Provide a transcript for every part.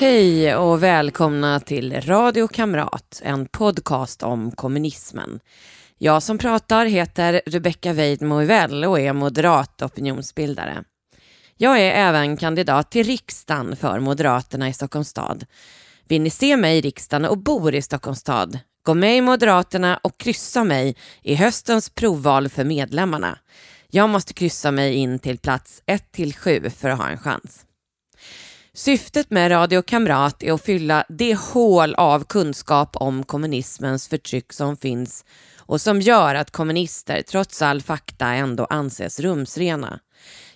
Hej och välkomna till Radio Kamrat, en podcast om kommunismen. Jag som pratar heter Rebecka Weidmo och är moderat opinionsbildare. Jag är även kandidat till riksdagen för Moderaterna i Stockholms stad. Vill ni se mig i riksdagen och bor i Stockholms stad? Gå med i Moderaterna och kryssa mig i höstens provval för medlemmarna. Jag måste kryssa mig in till plats 1 till 7 för att ha en chans. Syftet med Radio Kamrat är att fylla det hål av kunskap om kommunismens förtryck som finns och som gör att kommunister trots all fakta ändå anses rumsrena.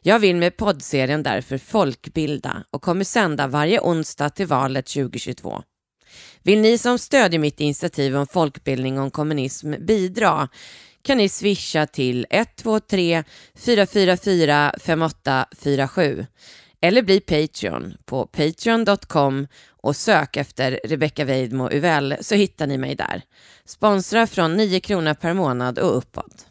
Jag vill med poddserien därför folkbilda och kommer sända varje onsdag till valet 2022. Vill ni som stödjer mitt initiativ om folkbildning om kommunism bidra kan ni swisha till 123 444 5847 eller bli Patreon på patreon.com och sök efter Rebecca Weidmo Uvell så hittar ni mig där. Sponsra från 9 kronor per månad och uppåt.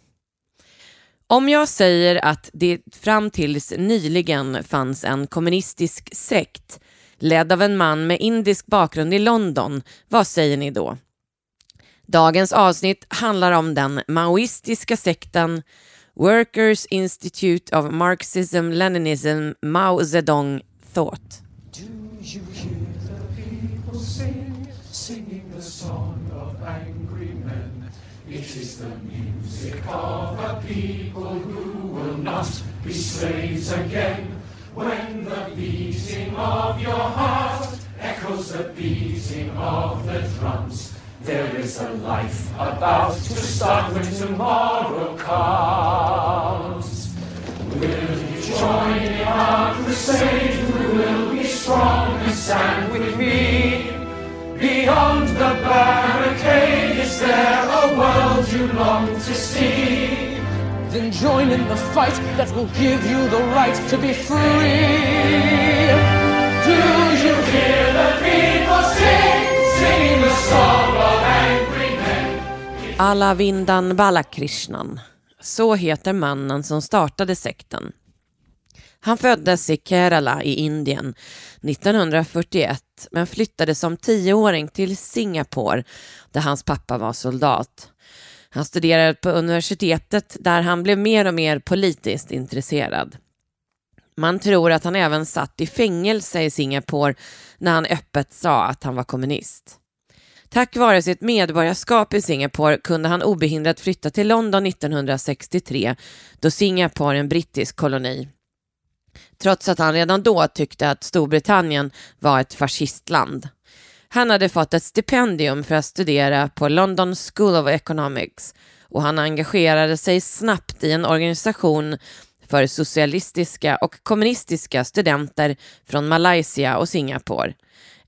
Om jag säger att det fram tills nyligen fanns en kommunistisk sekt ledd av en man med indisk bakgrund i London, vad säger ni då? Dagens avsnitt handlar om den maoistiska sekten Workers Institute of Marxism Leninism Mao Zedong Thought. Do you hear the people sing, singing the song of angry men? It is the music of a people who will not be slaves again. When the beating of your heart echoes the beating of the drums. There is a life about to start when tomorrow comes. Will you join in our crusade? Who will be strong and stand with me? Beyond the barricade, is there a world you long to see? Then join in the fight that will give you the right to be free. Do you hear the people sing? Alavindan Balakrishnan. Så heter mannen som startade sekten. Han föddes i Kerala i Indien 1941 men flyttade som tioåring till Singapore där hans pappa var soldat. Han studerade på universitetet där han blev mer och mer politiskt intresserad. Man tror att han även satt i fängelse i Singapore när han öppet sa att han var kommunist. Tack vare sitt medborgarskap i Singapore kunde han obehindrat flytta till London 1963 då Singapore är en brittisk koloni. Trots att han redan då tyckte att Storbritannien var ett fascistland. Han hade fått ett stipendium för att studera på London School of Economics och han engagerade sig snabbt i en organisation för socialistiska och kommunistiska studenter från Malaysia och Singapore.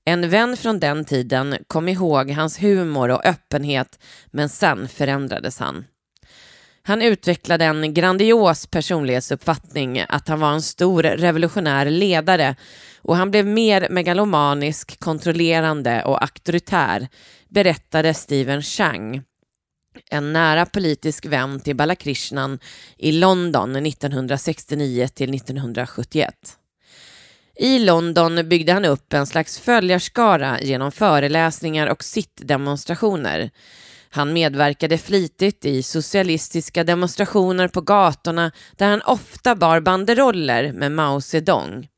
En vän från den tiden kom ihåg hans humor och öppenhet men sen förändrades han. Han utvecklade en grandios personlighetsuppfattning att han var en stor revolutionär ledare och han blev mer megalomanisk, kontrollerande och auktoritär, berättade Steven Chang, en nära politisk vän till Balakrishnan i London 1969 till 1971. I London byggde han upp en slags följarskara genom föreläsningar och sittdemonstrationer. Han medverkade flitigt i socialistiska demonstrationer på gatorna där han ofta bar banderoller med Mao Zedong.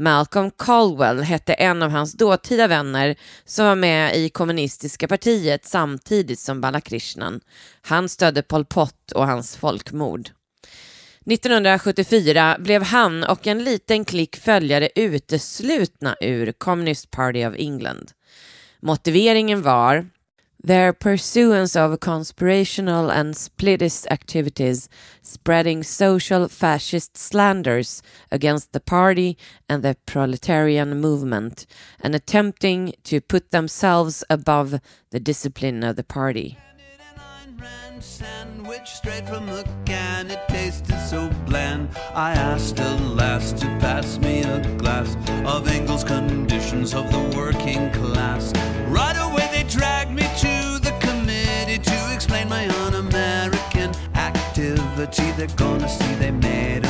Malcolm Caldwell hette en av hans dåtida vänner som var med i kommunistiska partiet samtidigt som Balakrishnan. Han stödde Pol Pot och hans folkmord. 1974 blev han och en liten klick följare uteslutna ur Communist Party of England. Motiveringen var Their pursuance of conspirational and splittist activities spreading social fascist slanders against the party and the proletarian movement and attempting to put themselves above the discipline of the party sandwich straight from the can. It tasted so bland. I asked a lass to pass me a glass of Engels' conditions of the working class. Right away they dragged me activity. They're gonna see they made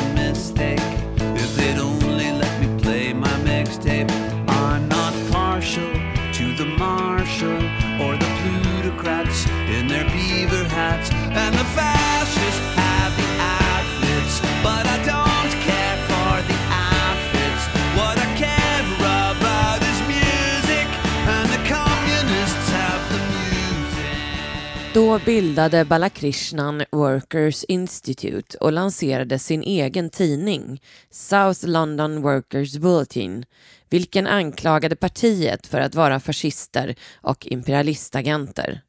Då bildade Balakrishnan Workers Institute och lanserade sin egen tidning, South London Workers Bulletin, vilken anklagade partiet för att vara fascister och imperialistagenter.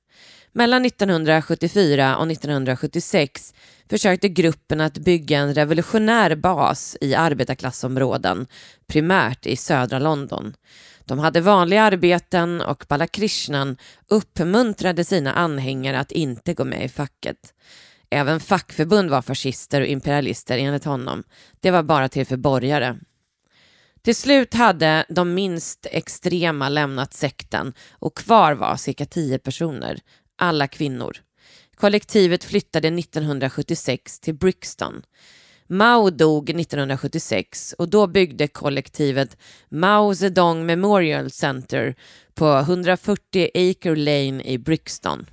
Mellan 1974 och 1976 försökte gruppen att bygga en revolutionär bas i arbetarklassområden, primärt i södra London. De hade vanliga arbeten och Balakrishnan uppmuntrade sina anhängare att inte gå med i facket. Även fackförbund var fascister och imperialister enligt honom. Det var bara till för borgare. Till slut hade de minst extrema lämnat sekten och kvar var cirka tio personer, alla kvinnor. Kollektivet flyttade 1976 till Brixton. Mao dog 1976 och då byggde kollektivet Mao Zedong Memorial Center på 140 Acre Lane i Brixton.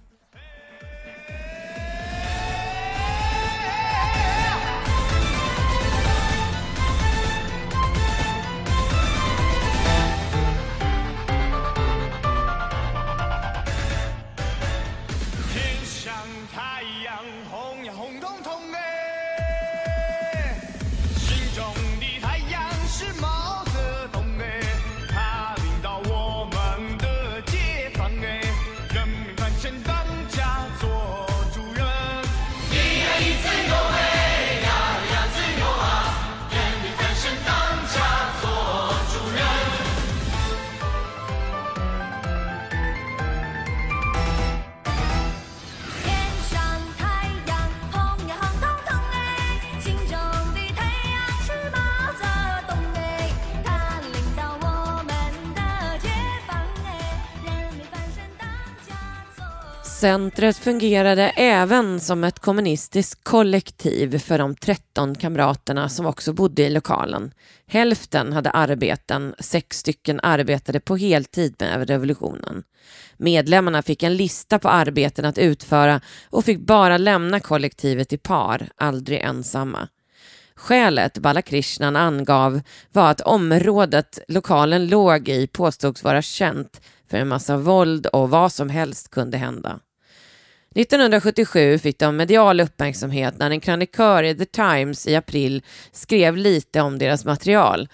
Centret fungerade även som ett kommunistiskt kollektiv för de 13 kamraterna som också bodde i lokalen. Hälften hade arbeten, sex stycken arbetade på heltid med revolutionen. Medlemmarna fick en lista på arbeten att utföra och fick bara lämna kollektivet i par, aldrig ensamma. Skälet Balakrishnan angav var att området lokalen låg i påstods vara känt för en massa våld och vad som helst kunde hända. 1977 fick de medial uppmärksamhet när en krönikör i The Times i april skrev lite om deras material.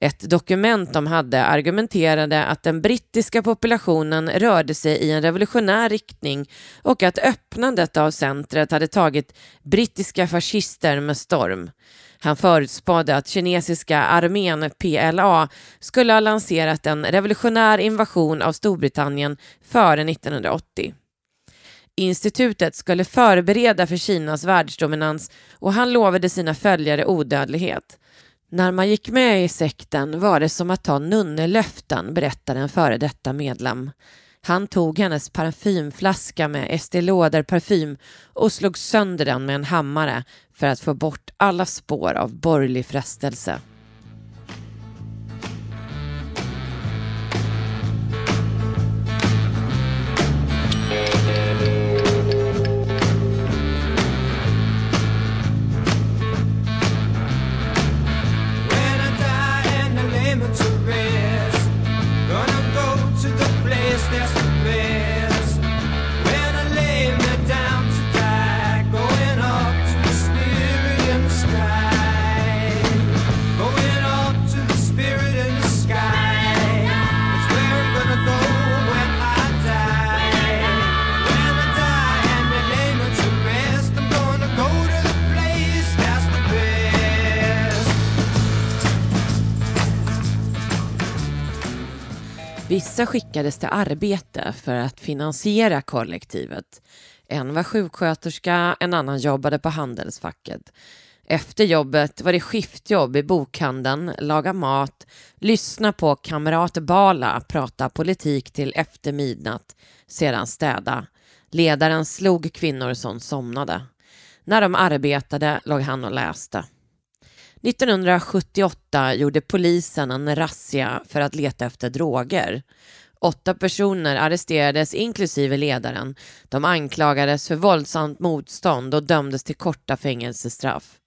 Ett dokument de hade argumenterade att den brittiska populationen rörde sig i en revolutionär riktning och att öppnandet av centret hade tagit brittiska fascister med storm. Han förutspådde att kinesiska armén PLA skulle ha lanserat en revolutionär invasion av Storbritannien före 1980. Institutet skulle förbereda för Kinas världsdominans och han lovade sina följare odödlighet. När man gick med i sekten var det som att ta nunnelöften, berättar en före detta medlem. Han tog hennes parfymflaska med Estée Lauder parfym och slog sönder den med en hammare för att få bort alla spår av borgerlig frestelse. Vissa skickades till arbete för att finansiera kollektivet. En var sjuksköterska, en annan jobbade på Handelsfacket. Efter jobbet var det skiftjobb i bokhandeln, laga mat, lyssna på kamrat Bala prata politik till efter midnatt, sedan städa. Ledaren slog kvinnor som somnade. När de arbetade låg han och läste. 1978 gjorde polisen en razzia för att leta efter droger. Åtta personer arresterades inklusive ledaren. De anklagades för våldsamt motstånd och dömdes till korta fängelsestraff.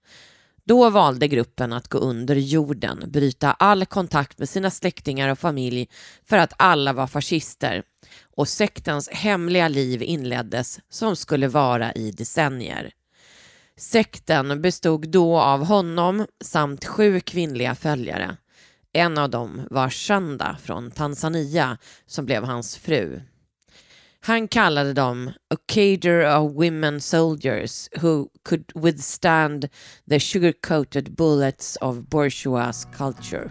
Då valde gruppen att gå under jorden, bryta all kontakt med sina släktingar och familj för att alla var fascister och sektens hemliga liv inleddes som skulle vara i decennier. Sekten bestod då av honom samt sju kvinnliga följare. En av dem var Shanda från Tanzania som blev hans fru. Han kallade dem a cader of women soldiers who could withstand the sugar-coated bullets of bourgeois culture.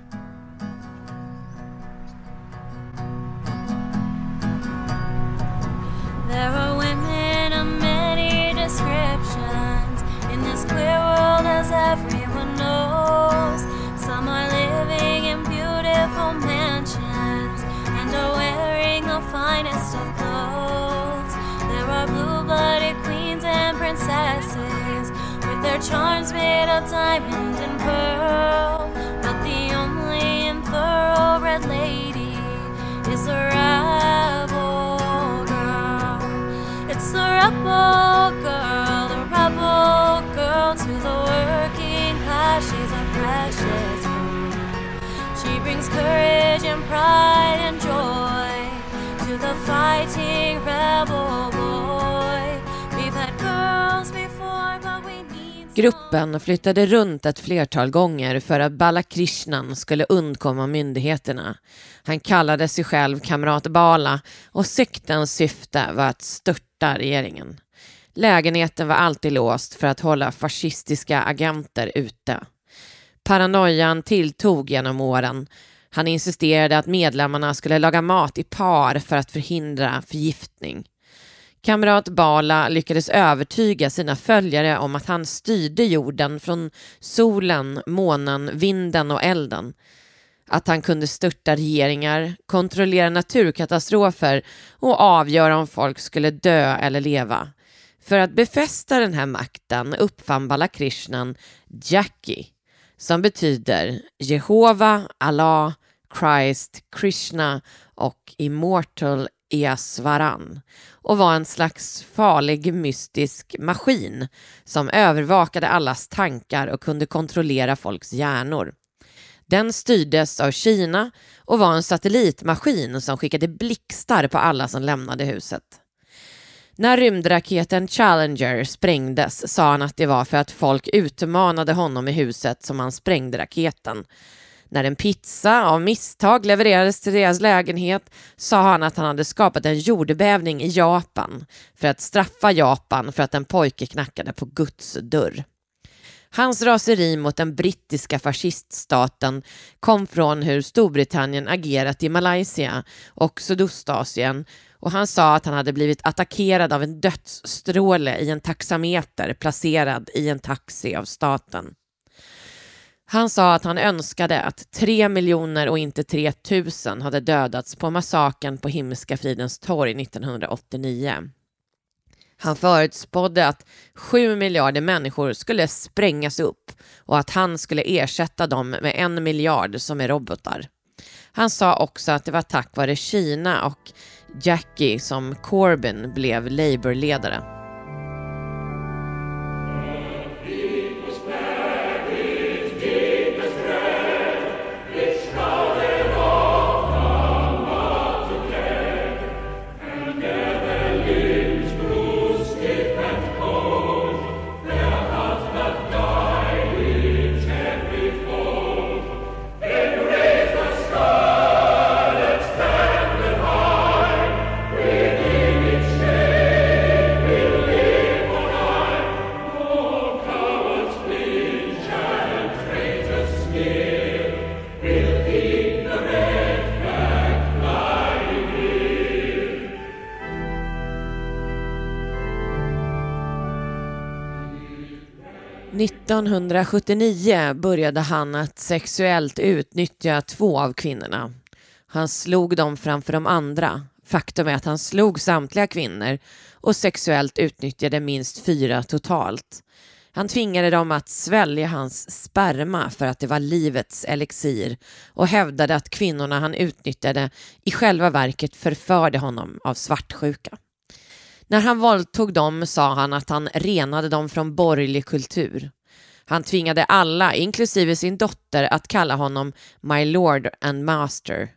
Mansions and are wearing the finest of clothes. There are blue blooded queens and princesses with their charms made of diamond and pearl. But the only thoroughbred lady is a rebel girl. It's the rebel girl, the rebel girl to the working class. She's a precious brings courage and pride and joy to the fighting rebel boy. We've had girls before, but we need Gruppen flyttade runt ett flertal gånger för att Balakrishnan skulle undkomma myndigheterna. Han kallade sig själv Kamrat Bala och sektens syfte var att störta regeringen. Lägenheten var alltid låst för att hålla fascistiska agenter ute. Paranoian tilltog genom åren. Han insisterade att medlemmarna skulle laga mat i par för att förhindra förgiftning. Kamrat Bala lyckades övertyga sina följare om att han styrde jorden från solen, månen, vinden och elden. Att han kunde störta regeringar, kontrollera naturkatastrofer och avgöra om folk skulle dö eller leva. För att befästa den här makten uppfann Balakrishnan Jackie, som betyder Jehova, Allah, Christ, Krishna och Immortal Easvaran och var en slags farlig mystisk maskin som övervakade allas tankar och kunde kontrollera folks hjärnor. Den styrdes av Kina och var en satellitmaskin som skickade blixtar på alla som lämnade huset. När rymdraketen Challenger sprängdes sa han att det var för att folk utmanade honom i huset som han sprängde raketen. När en pizza av misstag levererades till deras lägenhet sa han att han hade skapat en jordbävning i Japan för att straffa Japan för att en pojke knackade på Guds dörr. Hans raseri mot den brittiska fasciststaten kom från hur Storbritannien agerat i Malaysia och Sydostasien och han sa att han hade blivit attackerad av en dödsstråle i en taxameter placerad i en taxi av staten. Han sa att han önskade att tre miljoner och inte tre tusen hade dödats på massakern på Himmelska fridens torg 1989. Han förutspådde att sju miljarder människor skulle sprängas upp och att han skulle ersätta dem med en miljard som är robotar. Han sa också att det var tack vare Kina och Jackie som Corbyn blev Labourledare. –1979 började han att sexuellt utnyttja två av kvinnorna. Han slog dem framför de andra. Faktum är att han slog samtliga kvinnor och sexuellt utnyttjade minst fyra totalt. Han tvingade dem att svälja hans sperma för att det var livets elixir och hävdade att kvinnorna han utnyttjade i själva verket förförde honom av svartsjuka. När han våldtog dem sa han att han renade dem från borgerlig kultur. Han tvingade alla, inklusive sin dotter, att kalla honom My Lord and Master.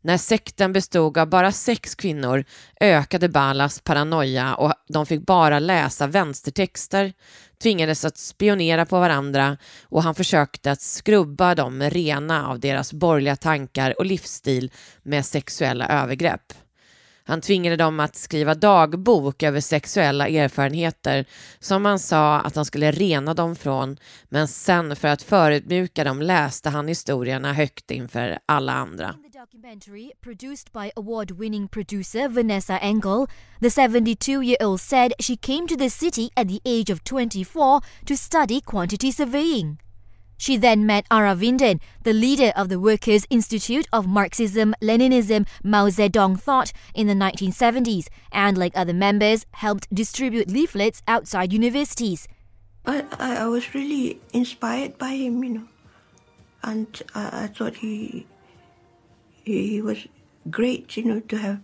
När sekten bestod av bara sex kvinnor ökade Balas paranoia och de fick bara läsa vänstertexter, tvingades att spionera på varandra och han försökte att skrubba dem rena av deras borgerliga tankar och livsstil med sexuella övergrepp. Han tvingade dem att skriva dagbok över sexuella erfarenheter som han sa att han skulle rena dem från, men sen för att förödmjuka dem läste han historierna högt inför alla andra. Documentary, produced by award winning producer Vanessa Engel, the 72 year old said she came to the city at the age of 24 to study quantity surveying. She then met Aravindan, the leader of the Workers' Institute of Marxism Leninism Mao Zedong thought in the 1970s, and like other members, helped distribute leaflets outside universities. I, I, was really inspired by him, you know, and I, I thought he he was great, you know, to have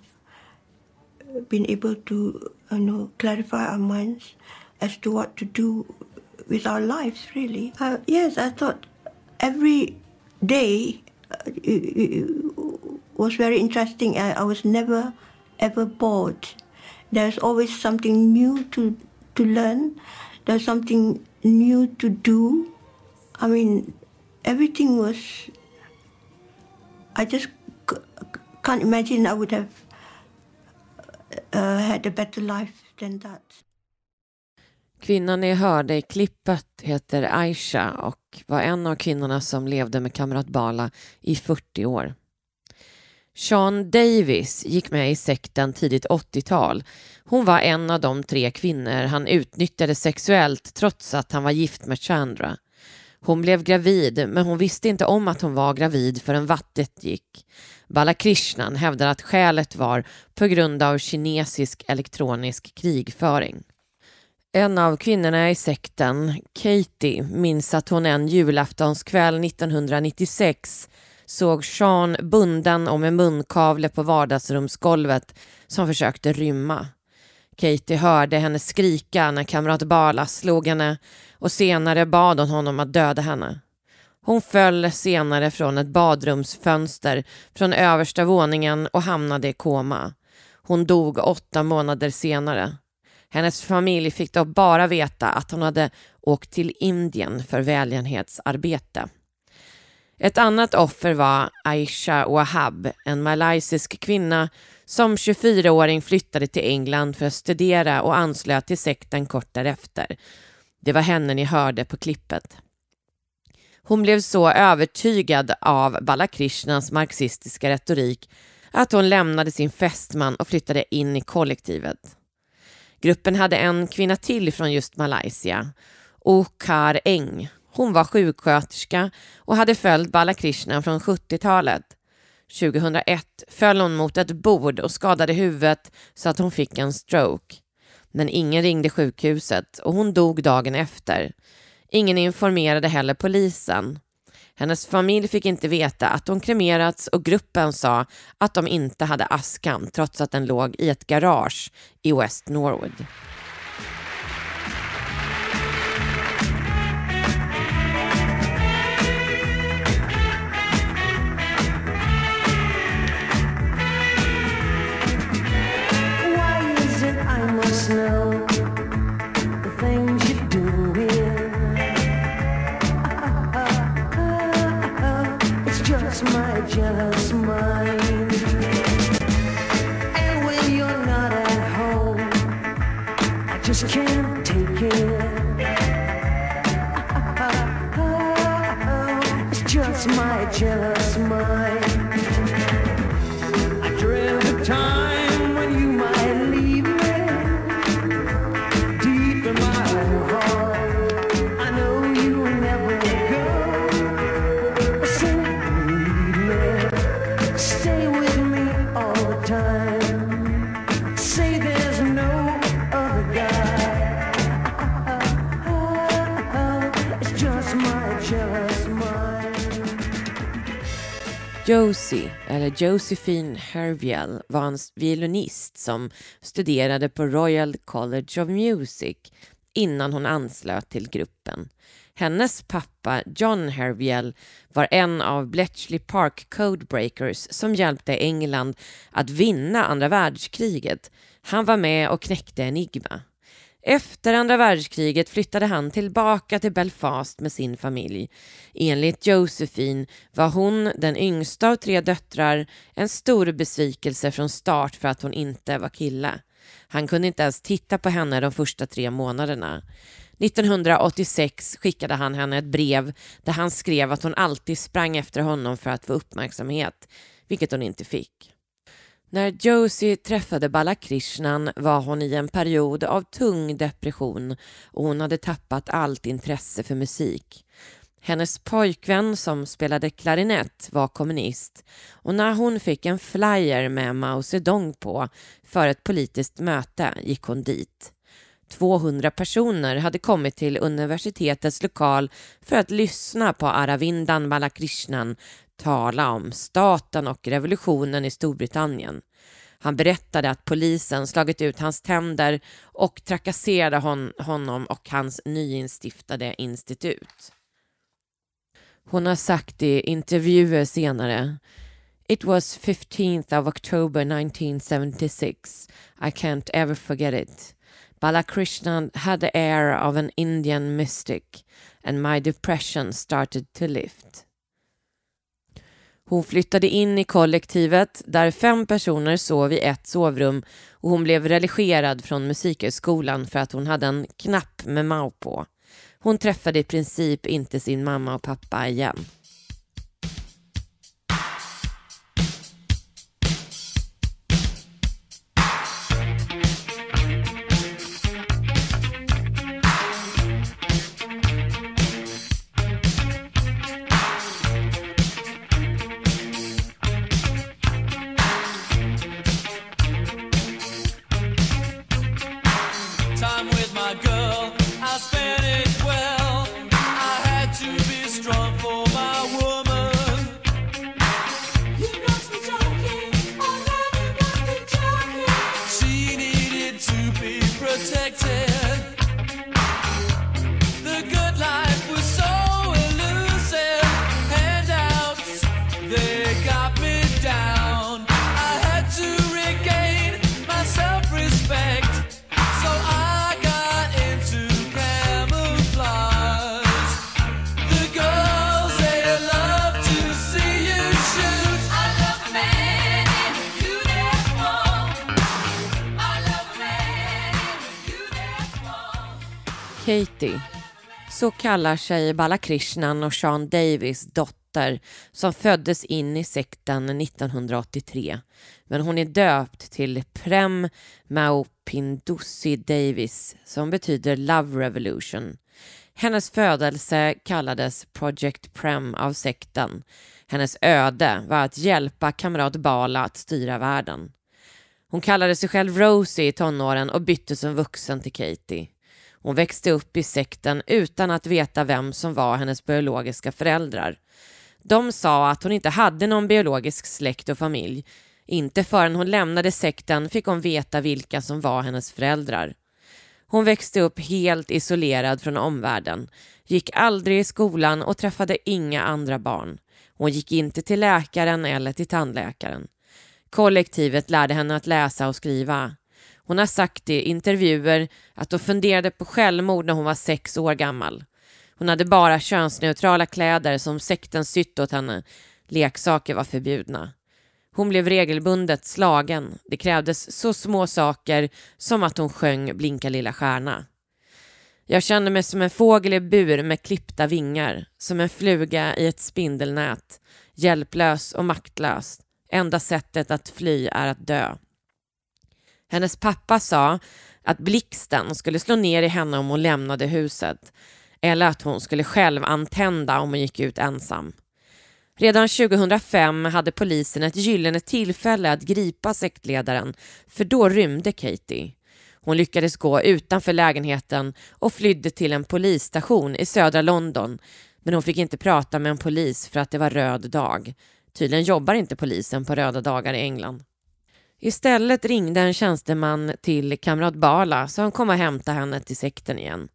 been able to, you know, clarify our minds as to what to do with our lives. Really, uh, yes, I thought every day uh, was very interesting. I, I was never ever bored. There's always something new to to learn. There's something new to do. I mean, everything was. I just can't imagine I would have uh, had a better life than that. Kvinnan ni hörde i klippet heter Aisha och var en av kvinnorna som levde med kamrat Bala i 40 år. Sean Davis gick med i sekten tidigt 80-tal. Hon var en av de tre kvinnor han utnyttjade sexuellt trots att han var gift med Chandra. Hon blev gravid, men hon visste inte om att hon var gravid förrän vattnet gick. Balakrishnan hävdar att skälet var på grund av kinesisk elektronisk krigföring. En av kvinnorna i sekten, Katie, minns att hon en julaftonskväll 1996 såg Sean bunden och med munkavle på vardagsrumsgolvet som försökte rymma. Katie hörde henne skrika när kamrat Bala slog henne och senare bad hon honom att döda henne. Hon föll senare från ett badrumsfönster från översta våningen och hamnade i koma. Hon dog åtta månader senare. Hennes familj fick då bara veta att hon hade åkt till Indien för välgörenhetsarbete. Ett annat offer var Aisha Wahab, en malaysisk kvinna som 24-åring flyttade till England för att studera och anslöt till sekten kort därefter. Det var henne ni hörde på klippet. Hon blev så övertygad av Balakrishnas marxistiska retorik att hon lämnade sin fästman och flyttade in i kollektivet. Gruppen hade en kvinna till från just Malaysia, Okar Eng. Hon var sjuksköterska och hade följt Balakrishna från 70-talet. 2001 föll hon mot ett bord och skadade huvudet så att hon fick en stroke. Men ingen ringde sjukhuset och hon dog dagen efter. Ingen informerade heller polisen. Hennes familj fick inte veta att hon kremerats och gruppen sa att de inte hade askan trots att den låg i ett garage i West Norwood. Josephine Herviel, var en violinist som studerade på Royal College of Music innan hon anslöt till gruppen. Hennes pappa John Herviel var en av Bletchley Park Codebreakers som hjälpte England att vinna andra världskriget. Han var med och knäckte Enigma. Efter andra världskriget flyttade han tillbaka till Belfast med sin familj. Enligt Josephine var hon, den yngsta av tre döttrar, en stor besvikelse från start för att hon inte var kille. Han kunde inte ens titta på henne de första tre månaderna. 1986 skickade han henne ett brev där han skrev att hon alltid sprang efter honom för att få uppmärksamhet, vilket hon inte fick. När Josie träffade Balakrishnan var hon i en period av tung depression och hon hade tappat allt intresse för musik. Hennes pojkvän som spelade klarinett var kommunist och när hon fick en flyer med Mao Zedong på för ett politiskt möte gick hon dit. 200 personer hade kommit till universitetets lokal för att lyssna på Aravindan Balakrishnan tala om staten och revolutionen i Storbritannien. Han berättade att polisen slagit ut hans tänder och trakasserade hon, honom och hans nyinstiftade institut. Hon har sagt i intervjuer senare It was 15th of October 1976. I can't ever forget it. Balakrishnan had the air of an Indian mystic and my depression started to lift. Hon flyttade in i kollektivet där fem personer sov i ett sovrum och hon blev religerad från musikhögskolan för att hon hade en knapp med Mao på. Hon träffade i princip inte sin mamma och pappa igen. Så kallar sig Balakrishnan och Sean Davis dotter som föddes in i sekten 1983. Men hon är döpt till Prem Maupindusi Davis som betyder Love Revolution. Hennes födelse kallades Project Prem av sekten. Hennes öde var att hjälpa kamrat Bala att styra världen. Hon kallade sig själv Rosie i tonåren och bytte som vuxen till Katie. Hon växte upp i sekten utan att veta vem som var hennes biologiska föräldrar. De sa att hon inte hade någon biologisk släkt och familj. Inte förrän hon lämnade sekten fick hon veta vilka som var hennes föräldrar. Hon växte upp helt isolerad från omvärlden, gick aldrig i skolan och träffade inga andra barn. Hon gick inte till läkaren eller till tandläkaren. Kollektivet lärde henne att läsa och skriva. Hon har sagt i intervjuer att hon funderade på självmord när hon var sex år gammal. Hon hade bara könsneutrala kläder som sekten sytt åt henne. Leksaker var förbjudna. Hon blev regelbundet slagen. Det krävdes så små saker som att hon sjöng Blinka lilla stjärna. Jag kände mig som en fågel i bur med klippta vingar, som en fluga i ett spindelnät, hjälplös och maktlös. Enda sättet att fly är att dö. Hennes pappa sa att blixten skulle slå ner i henne om hon lämnade huset eller att hon skulle själv antända om hon gick ut ensam. Redan 2005 hade polisen ett gyllene tillfälle att gripa sektledaren för då rymde Katie. Hon lyckades gå utanför lägenheten och flydde till en polisstation i södra London men hon fick inte prata med en polis för att det var röd dag. Tydligen jobbar inte polisen på röda dagar i England. Istället ringde en tjänsteman till kamrat Bala så han kom och hämtade henne till sekten igen.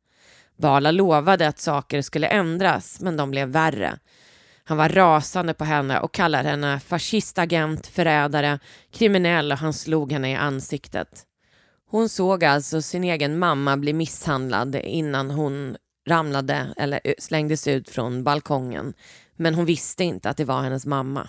Bala lovade att saker skulle ändras, men de blev värre. Han var rasande på henne och kallade henne fascistagent, förrädare, kriminell och han slog henne i ansiktet. Hon såg alltså sin egen mamma bli misshandlad innan hon ramlade eller slängdes ut från balkongen. Men hon visste inte att det var hennes mamma.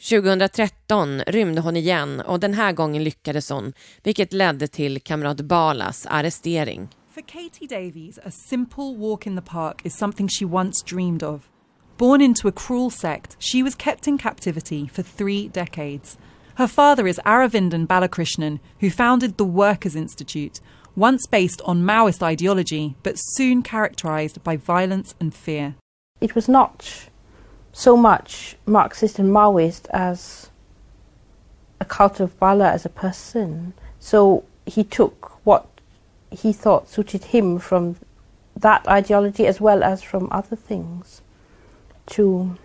2013 rymde hon igen och den här gången lyckades hon, vilket ledde till kamrat Balas arrestering. For Katie Davies, a simple walk in the park is something she once dreamed of. Born into a cruel sect, she was kept in captivity for three decades. Her father is Aravindan Balakrishnan, who founded the Workers' Institute, once based on Maoist ideology, but soon characterized by violence and fear. it was not so much Marxist and Maoist as a cult of Bala as a person. So he took what he thought suited him from that ideology as well as from other things to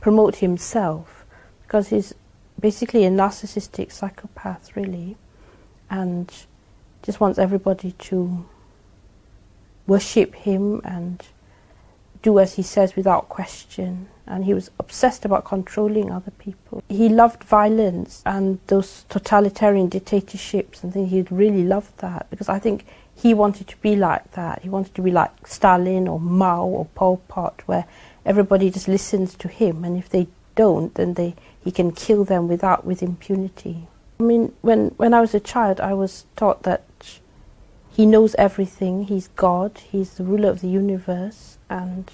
promote himself because he's basically a narcissistic psychopath, really, and just wants everybody to worship him and do as he says without question. And he was obsessed about controlling other people. He loved violence and those totalitarian dictatorships and things. He really loved that because I think he wanted to be like that. He wanted to be like Stalin or Mao or Pol Pot, where everybody just listens to him, and if they don't, then they he can kill them without with impunity. I mean, when when I was a child, I was taught that he knows everything. He's God. He's the ruler of the universe, and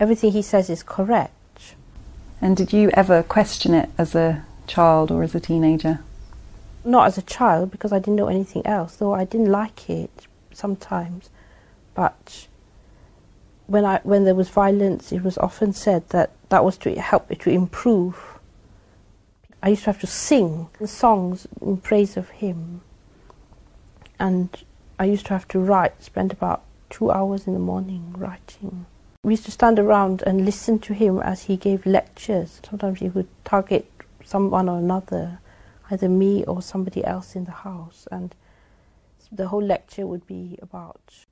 everything he says is correct. And did you ever question it as a child or as a teenager? Not as a child because I didn't know anything else, though I didn't like it sometimes. But when I when there was violence, it was often said that that was to help it to improve. I used to have to sing songs in praise of him, and I used to have to write. Spend about two hours in the morning writing. We used to stand around and listen to him as he gave lectures. Sometimes he would target someone or another, either me or somebody else in the house, and the whole lecture would be about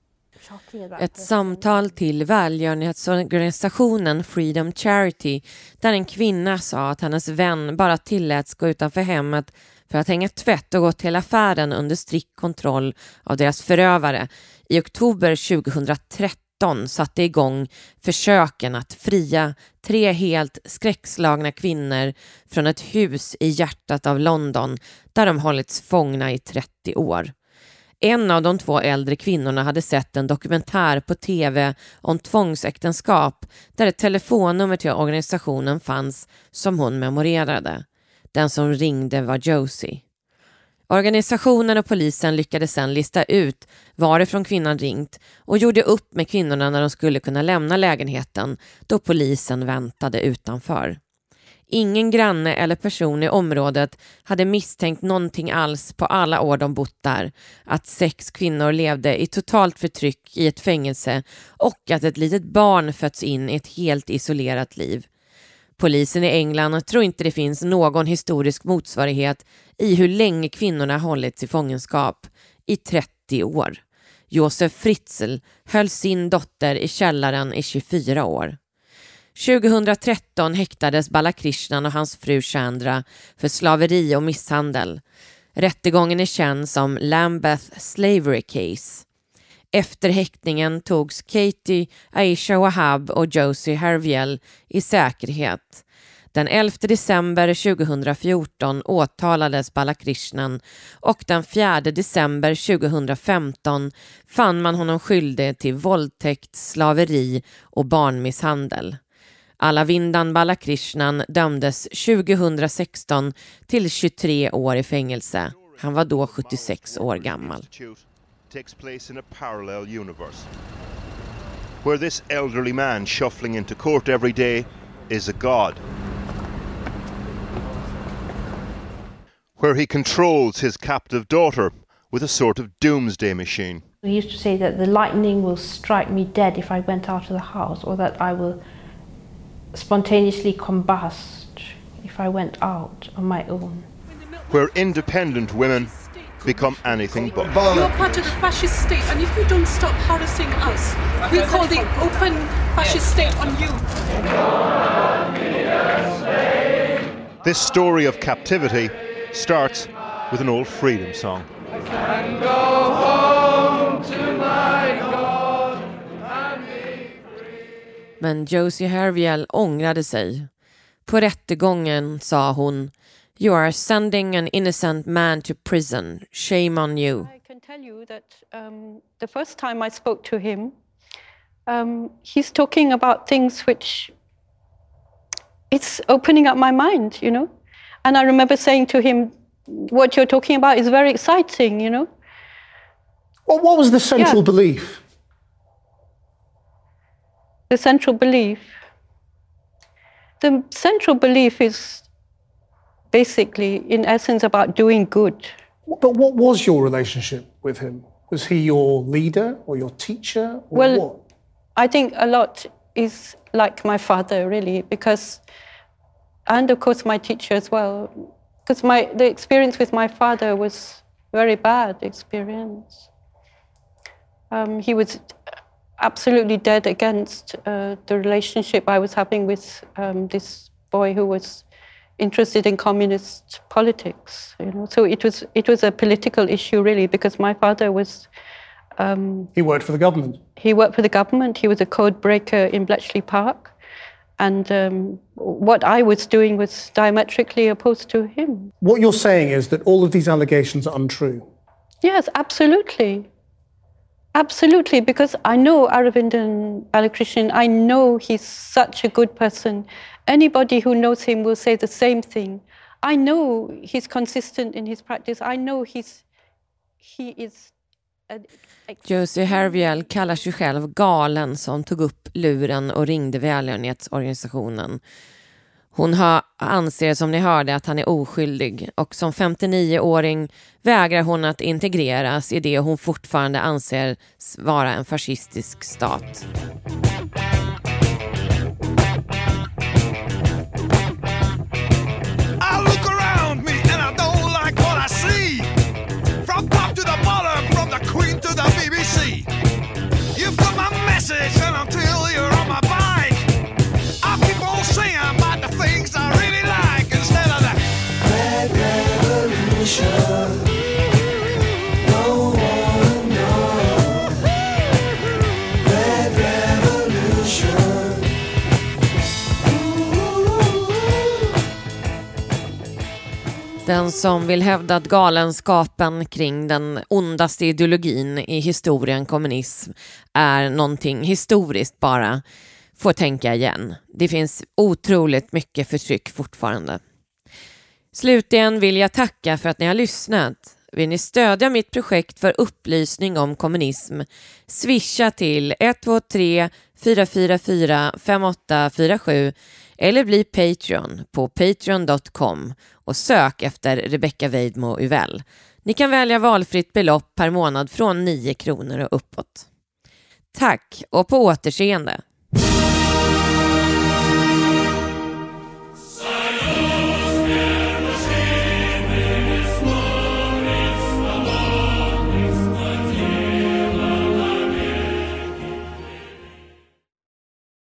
Ett samtal till välgörenhetsorganisationen Freedom Charity där en kvinna sa att hennes vän bara tilläts gå utanför hemmet för att hänga tvätt och gå till affären under strikt kontroll av deras förövare i oktober 2013 satte igång försöken att fria tre helt skräckslagna kvinnor från ett hus i hjärtat av London där de hållits fångna i 30 år. En av de två äldre kvinnorna hade sett en dokumentär på tv om tvångsäktenskap där ett telefonnummer till organisationen fanns som hon memorerade. Den som ringde var Josie. Organisationen och polisen lyckades sedan lista ut varifrån kvinnan ringt och gjorde upp med kvinnorna när de skulle kunna lämna lägenheten då polisen väntade utanför. Ingen granne eller person i området hade misstänkt någonting alls på alla år de bott där. Att sex kvinnor levde i totalt förtryck i ett fängelse och att ett litet barn fötts in i ett helt isolerat liv. Polisen i England tror inte det finns någon historisk motsvarighet i hur länge kvinnorna hållits i fångenskap. I 30 år. Josef Fritzl höll sin dotter i källaren i 24 år. 2013 häktades Balakrishnan och hans fru Chandra för slaveri och misshandel. Rättegången är känd som Lambeth Slavery Case. Efter häktningen togs Katie, Aisha Wahab och Josie Herviel i säkerhet. Den 11 december 2014 åtalades Balakrishnan och den 4 december 2015 fann man honom skyldig till våldtäkt, slaveri och barnmisshandel. Alavindan Balakrishnan dömdes 2016 till 23 år i fängelse. Han var då 76 år gammal. Takes place in a parallel universe where this elderly man shuffling into court every day is a god. Where he controls his captive daughter with a sort of doomsday machine. He used to say that the lightning will strike me dead if I went out of the house, or that I will spontaneously combust if I went out on my own. Where independent women become anything but. You're part of the fascist state, and if you don't stop harassing us, we'll call the open fascist state on you. This story of captivity starts with an old freedom song. Men Josie Herviel ångrade sig. På rättegången sa hon You are sending an innocent man to prison. Shame on you. I can tell you that um, the first time I spoke to him, um, he's talking about things which it's opening up my mind, you know. And I remember saying to him, "What you're talking about is very exciting, you know." What, what was the central Yeah. belief? The central belief. The central belief is basically, in essence, about doing good. But what was your relationship with him? Was he your leader or your teacher? Or Well, what? I think a lot is like my father, really, because, and of course my teacher as well, because my the experience with my father was very bad experience. Um, he was absolutely dead against uh, the relationship I was having with um, this boy who was interested in communist politics. You know, so it was it was a political issue really because my father was. Um, He worked for the government. he worked for the government. He was a code breaker in Bletchley Park. And um, what I was doing was diametrically opposed to him. What you're saying is that all of these allegations are untrue. Yes, absolutely. Absolutely, because I know Aravindan Balakrishnan. I know he's such a good person. Anybody who knows him will say the same thing. I know he's consistent in his practice. I know he's he is. A, Josie Herviel kallar sig själv galen som tog upp luren och ringde välgörenhetsorganisationen. Hon har, anser som ni hörde att han är oskyldig och som 59-åring vägrar hon att integreras i det hon fortfarande anser vara en fascistisk stat. Den som vill hävda att galenskapen kring den ondaste ideologin i historien kommunism är någonting historiskt bara får tänka igen. Det finns otroligt mycket förtryck fortfarande. Slutligen vill jag tacka för att ni har lyssnat. Vill ni stödja mitt projekt för upplysning om kommunism? Swisha till 123 444 5847 eller bli Patreon på patreon.com och sök efter Rebecca Weidmo Uvell. Ni kan välja valfritt belopp per månad från 9 kronor och uppåt. Tack och på återseende!